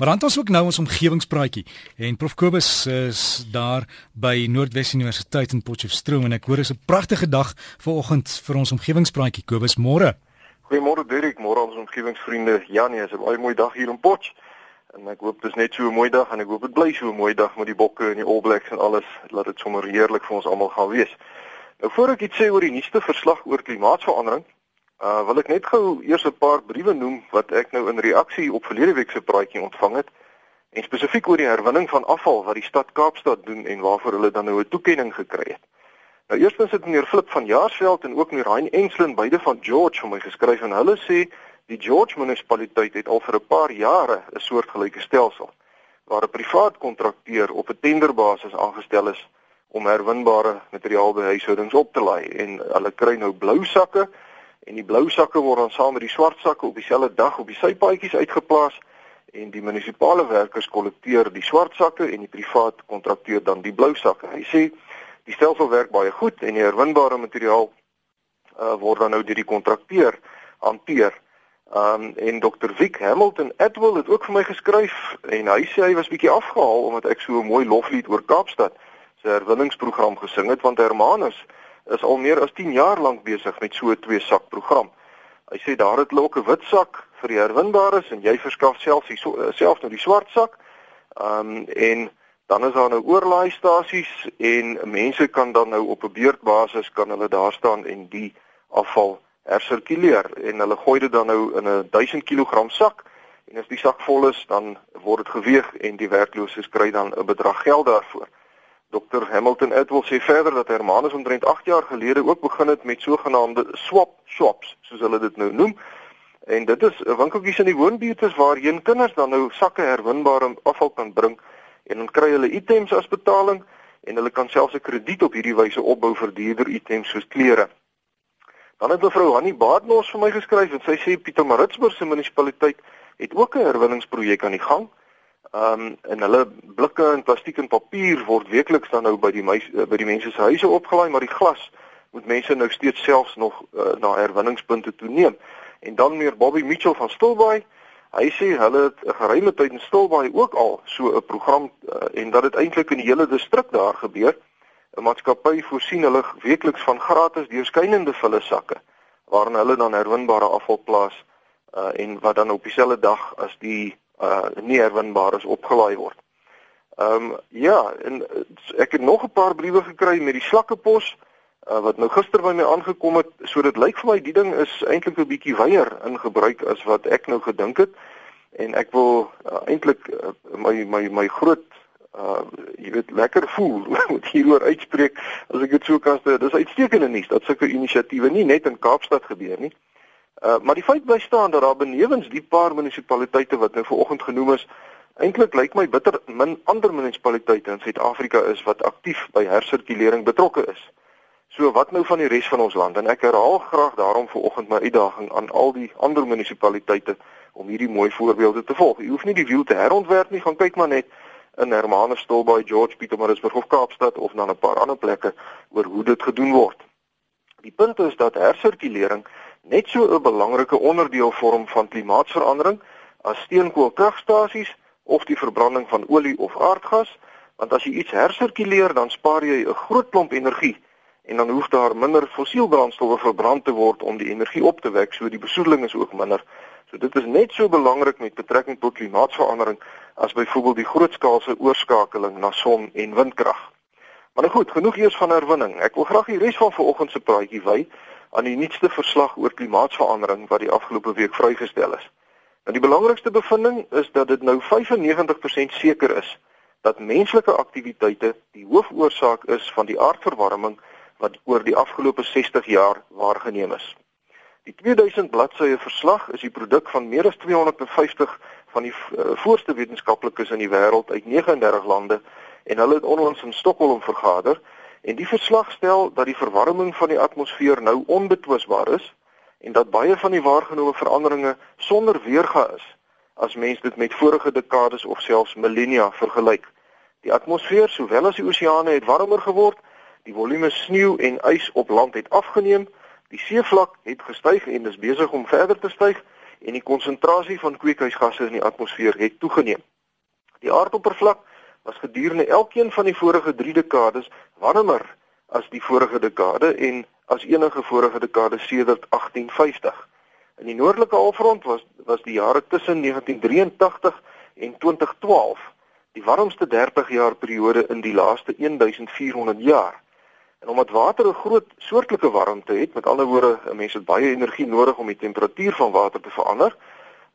Maar dan het ons ook nou ons omgewingspraatjie en Prof Kobus is daar by Noordwes Universiteit in Potchefstroom en ek hoor is 'n pragtige dag vanoggend vir ons omgewingspraatjie. Kobus, môre. Goeiemôre Dirk, môre ons omgewingsvriende. Ja nee, is 'n baie mooi dag hier in Potch. En ek hoop dit is net so 'n mooi dag en ek hoop dit bly so 'n mooi dag met die bokke en die All Blacks en alles. Laat dit sommer heerlik vir ons almal gaan wees. Nou voor ek iets sê oor die nuutste verslag oor klimaatsverandering, Uh wil ek net gou eers 'n paar briewe noem wat ek nou in reaksie op verlede week se praatjie ontvang het en spesifiek oor die herwinning van afval wat die stad Kaapstad doen en waarvoor hulle dan nou 'n toekenning gekry het. Nou eerstens het meneer Flip van Jaarsveld en ook meneer Hein Enslin beide van George vir my geskryf en hulle sê die George munisipaliteit het al vir 'n paar jare 'n soortgelyke stelsel waar 'n privaat kontrakteur op 'n tenderbasis aangestel is om herwinbare materiaal by huishoudings op te laai en hulle kry nou blou sakke en die blou sakke word dan saam met die swart sakke op dieselfde dag op die sypaadjies uitgeplaas en die munisipale werkers kollekteer die swart sakke en die privaat kontrakteur dan die blou sakke. Hy sê die stelsel werk baie goed en die herwinbare materiaal uh, word dan nou deur die kontrakteur hanteer. Um en Dr. Wick Hamilton Edwell het ook vir my geskryf en hy sê hy was bietjie afgehaal omdat ek so 'n mooi loflied oor Kaapstad se herwinningsprogram gesing het want Hermanus is al meer as 10 jaar lank besig met so 'n twee sak program. Hy sê daar het hulle ook 'n wit sak vir die herwinbares en jy verskaf self die so, eh, self nou die swart sak. Um en dan is daar nou oorlaaistasies en mense kan dan nou op 'n beurtbasis kan hulle daar staan en die afval hersirkuleer en hulle gooi dit dan nou in 'n 1000 kg sak en as die sak vol is dan word dit geweeg en die werklooses kry dan 'n bedrag geld daarvoor. Dr Hamilton Edwell sê verder dat Hermanus omtrent 8 jaar gelede ook begin het met sogenaamde swap shops, soos hulle dit nou noem. En dit is winkeltjies in die woonbuurte waarheen kinders dan nou sakke herwinbare afval kan bring en dan kry hulle items as betaling en hulle kan selfs 'n krediet op hierdie wyse opbou vir duurder items soos klere. Dan het mevrou Hanni Baardnos vir my geskryf en sy sê Pietermaritzburg se munisipaliteit het ook 'n herwinningsprojek aan die gang Ehm um, en hulle blikke en plastiek en papier word weekliks dan nou by die meis, by die mense se huise opgelaai, maar die glas moet mense nou steeds selfs nog uh, na herwinningspunte toe neem. En dan meer Bobby Mitchell van Stilbaai, hy sê hulle het 'n geruime tyd in Stilbaai ook al so 'n program uh, en dat dit eintlik in die hele distrik daar gebeur. 'n Maatskappy voorsien hulle weekliks van gratis deurskynende vulle sakke waarin hulle dan herwinbare afval plaas uh, en wat dan op dieselfde dag as die uh nie herwinbaar is opgelaai word. Ehm um, ja, en uh, ek het nog 'n paar briewe gekry met die slakkepos uh, wat nou gister by my aangekom het, so dit lyk vir my die ding is eintlik 'n bietjie weier in gebruik as wat ek nou gedink het. En ek wil uh, eintlik uh, my my my groot uh jy weet lekker voel moet hieroor uitspreek as ek dit so kan sê. Dis uitstekende nuus dat sulke inisiatiewe nie net in Kaapstad gebeur nie. Uh, maar die feit bly staan dat daar benewens die paar munisipaliteite wat nou vanoggend genoem is, eintlik lyk my bitter min ander munisipaliteite in Suid-Afrika is wat aktief by hersirkulering betrokke is. So wat nou van die res van ons land? En ek herhaal graag daarom vanoggend my uitdaging aan al die ander munisipaliteite om hierdie mooi voorbeelde te volg. Jy hoef nie die wiel te herontwerp nie, gaan kyk maar net in Hermanusstol by George Pietermaritzburg of Kaapstad of na 'n paar ander plekke oor hoe dit gedoen word. Die punt is dat hersirkulering net so 'n belangrike onderdeel vorm van klimaatsverandering as steenkoolkragstasies of die verbranding van olie of aardgas, want as jy iets hersirkuleer, dan spaar jy 'n groot klomp energie en dan hoef daar minder fossielbrandstowwe verbrand te word om die energie op te wek, so die besoedeling is ook minder. So dit is net so belangrik met betrekking tot klimaatsverandering as byvoorbeeld die grootskaalse oorskakeling na son en windkrag. Maar nou goed, genoeg eers van herwinning. Ek wil graag die res van vanoggend se praatjie wy aan die nuutste verslag oor klimaatsverandering wat die afgelope week vrygestel is. Nou die belangrikste bevinding is dat dit nou 95% seker is dat menslike aktiwiteite die hoofoorsaak is van die aardverwarming wat oor die afgelope 60 jaar waargeneem is. Die 2000 bladsye verslag is die produk van meer as 250 van die uh, voorste wetenskaplikes in die wêreld uit 39 lande en hulle het onlangs in Stockholm vergader En die verslag stel dat die verwarming van die atmosfeer nou onbetwisbaar is en dat baie van die waargenome veranderinge sonder weerga is as mens dit met vorige dekades of selfs millennia vergelyk. Die atmosfeer sowel as die oseane het warmer geword, die volume sneeu en ys op land het afgeneem, die seevlak het gestyg en is besig om verder te styg en die konsentrasie van kweekhuisgasse in die atmosfeer het toegeneem. Die aardoppervlak was gedurende elkeen van die vorige 3 dekades warmer as die vorige dekade en as enige vorige dekade sedert 1850. In die noordelike halfrond was was die jare tussen 1983 en 2012 die warmste 30 jaar periode in die laaste 1400 jaar. En omdat water 'n groot soortelike warmte het, met ander woorde, 'n mens het baie energie nodig om die temperatuur van water te verander,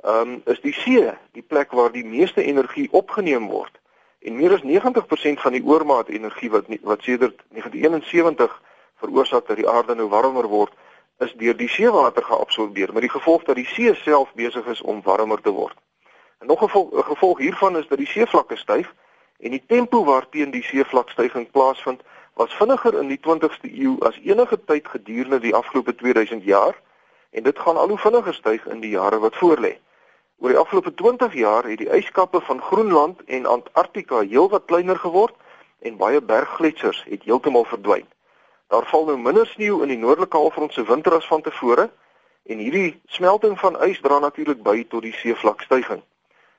ehm um, is die see die plek waar die meeste energie opgeneem word. En meer as 90% van die oormaat energie wat wat sedert 1971 veroorsaak dat die aarde nou warmer word, is deur die seewater geabsorbeer, met die gevolg dat die see self besig is om warmer te word. En nog 'n gevolg, gevolg hiervan is dat die seevlakke styg en die tempo waarteen die seevlakstygings plaasvind was vinniger in die 20ste eeu as enige tyd gedurende die afgelope 2000 jaar en dit gaan al hoe vinniger styg in die jare wat voorlê. Oor die afgelope 20 jaar het die yskappe van Groenland en Antarktika heelwat kleiner geword en baie berggletsers het heeltemal verdwyn. Daar val nou minder sneeu in die noordelike halfrond se winter as van tevore en hierdie smelting van ys dra natuurlik by tot die seevlakstygings.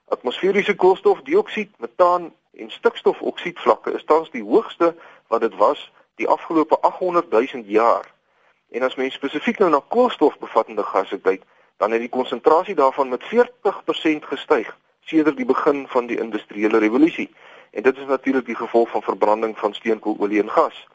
Atmosferiese koolstofdioksied, metaan en stikstofoksied vlakke is tans die hoogste wat dit was die afgelope 800 000 jaar. En as mens spesifiek nou na koolstofbevattende gasse kyk, dan het die konsentrasie daarvan met 40% gestyg sedert die begin van die industriële revolusie. En dit is natuurlik die gevolg van verbranding van steenkoololie en gas.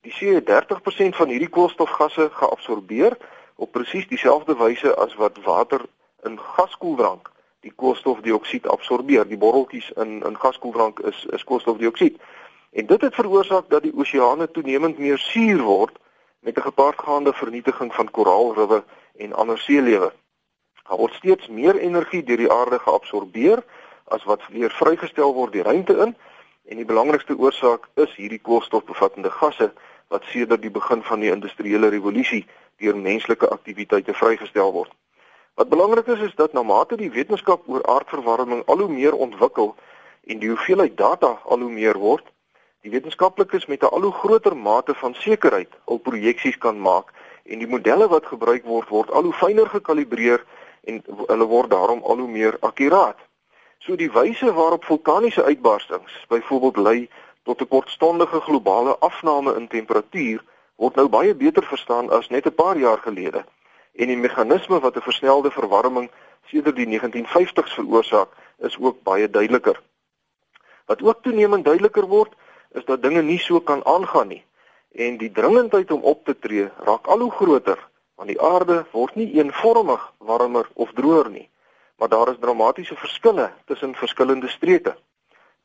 Die see het 30% van hierdie koolstofgasse geabsorbeer op presies dieselfde wyse as wat water in gaskoeldrank die koolstofdioksied absorbeer. Die borreltjies in in gaskoeldrank is is koolstofdioksied. En dit het veroorsaak dat die oseane toenemend meer suur word met 'n gepaardgaande vernietiging van koraalriwe en ander seelewe. Daar word steeds meer energie deur die aarde geabsorbeer as wat weer vrygestel word die ruimte in en die belangrikste oorsaak is hierdie koolstofbevattende gasse wat sedert die begin van die industriële revolusie deur menslike aktiwiteite vrygestel word. Wat belangrik is is dat na mate die wetenskap oor aardverwarming al hoe meer ontwikkel en die hoeveelheid data al hoe meer word, Die wetenskaplikes met 'n al hoe groter mate van sekerheid al projeksies kan maak en die modelle wat gebruik word word al hoe fyner gekalibreer en hulle word daarom al hoe meer akkuraat. So die wyse waarop vulkaniese uitbarstings byvoorbeeld lei tot 'n kortstondige globale afname in temperatuur word nou baie beter verstaan as net 'n paar jaar gelede. En die meganisme wat 'n versnelde verwarming sedert die 1950s veroorsaak, is ook baie duideliker. Wat ook toenemend duideliker word, is dat dinge nie so kan aangaan nie. En die dringendheid om op te tree raak al hoe groter want die aarde word nie eenvormig warmer of droër nie, maar daar is dramatiese verskille tussen verskillende streke.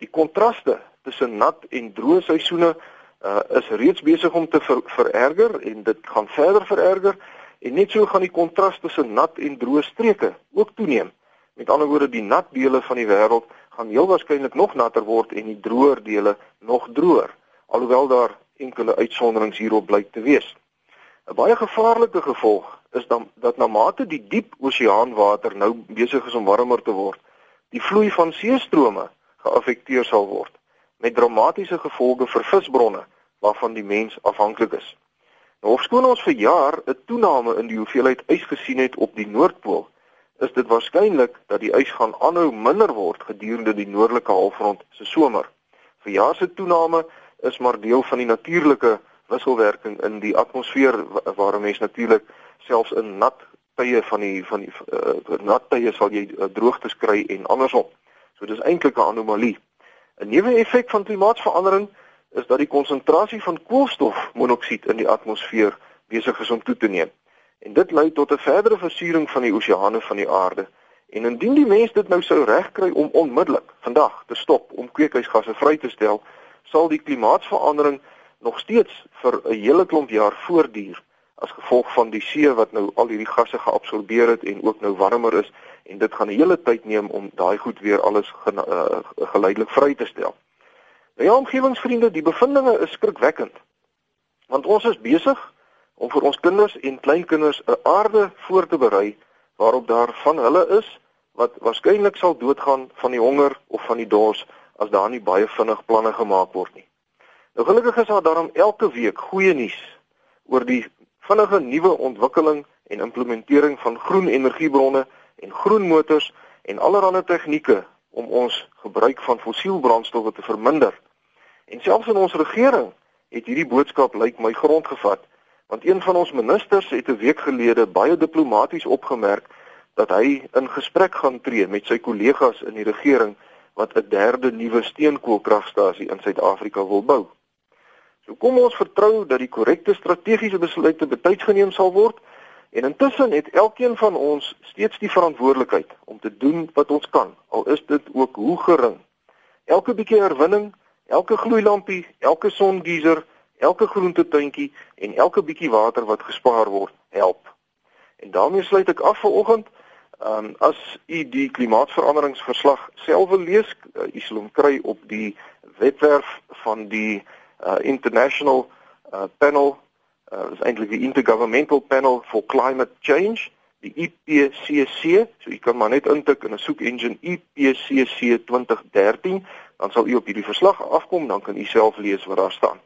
Die kontraste tussen nat en droë seisoene uh, is reeds besig om te ver vererger en dit gaan verder vererger en net so gaan die kontras tussen nat en droë streke ook toeneem. Met ander woorde die nat dele van die wêreld gaan heel waarskynlik nog natter word en die droër dele nog droër, alhoewel daar enkele uitsonderings hierop blyk te wees. 'n Baie gevaarlike gevolg is dan dat na mate die diep oseaanwater nou besig is om warmer te word, die vloei van seestrome geaffekteer sal word met dramatiese gevolge vir visbronne waarvan die mens afhanklik is. Nou ofskoon ons vir jaar 'n toename in die hoeveelheid ys gesien het op die Noordpool, is dit waarskynlik dat die ys gaan aanhou minder word gedurende die noordelike halfrond se somer. Verjaar se toename is maar deel van die natuurlike wisselwerking in die atmosfeer waar 'n mens natuurlik selfs in nat tye van die van die uh, nat tye sal jy uh, droogtes kry en andersom. So dis eintlik 'n anomalie. 'n Neeweffek van klimaatsverandering is dat die konsentrasie van koolstofmonoksied in die atmosfeer besig is om toe te neem. En dit lei tot 'n verdere versuuring van die oseane van die aarde. En indien die mens dit nou sou regkry om onmiddellik vandag te stop om kweekhuisgasse vry te stel, sal die klimaatsverandering nog steeds vir 'n hele klomp jaar voortduur as gevolg van die see wat nou al hierdie gasse geabsorbeer het en ook nou warmer is en dit gaan 'n hele tyd neem om daai goed weer alles ge, uh, geleidelik vry te stel. Nou ja, omgewingsvriende, die bevindinge is skrikwekkend. Want ons is besig om vir ons kinders en kleinkinders 'n aarde voor te berei waarop daar van hulle is wat waarskynlik sal doodgaan van die honger of van die dors as daar nie baie vinnig planne gemaak word nie. Nou gelukkig is daar daarom elke week goeie nuus oor die vinnige nuwe ontwikkeling en implementering van groen energiebronne en groen motors en allerlei tegnieke om ons gebruik van fossielbrandstowwe te verminder. En selfs in ons regering het hierdie boodskap lyk my grondgevat, want een van ons ministers het 'n week gelede baie diplomaties opgemerk dat hy in gesprek gaan tree met sy kollegas in die regering wat 'n derde nuwe steenkoolkragstasie in Suid-Afrika wil bou. So kom ons vertrou dat die korrekte strategiese besluite betyds geneem sal word en intussen het elkeen van ons steeds die verantwoordelikheid om te doen wat ons kan, al is dit ook hoe gering. Elke bietjie herwinning, elke gloeilampie, elke songeyser, elke groentetuintjie en elke bietjie water wat gespaar word, help. En daarmee sluit ek af vir oggend. Ehm um, as u die klimaatsveranderingsverslag self wil lees, uh, u sal hom kry op die webwerf van die uh, International uh, Panel, uh, is eintlik die Intergovernmental Panel for Climate Change, die IPCC. So u kan maar net intik in 'n soek engine IPCC 2013, dan sal u op hierdie verslag afkom, dan kan u self lees wat daar staan.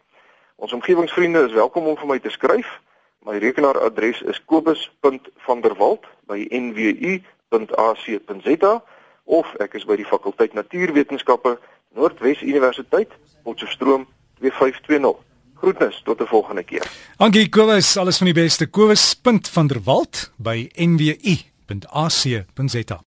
Ons omgewingsvriende is welkom om vir my te skryf. My rekenaaradres is kobus.vanderwalt@nwu.ac.za of ek is by die fakulteit Natuurwetenskappe Noordwes Universiteit, Potchefstroom 2520. Groetnis tot 'n volgende keer. Dankie Kobus, alles van die beste. Kobus.vanderwalt by nwu.ac.za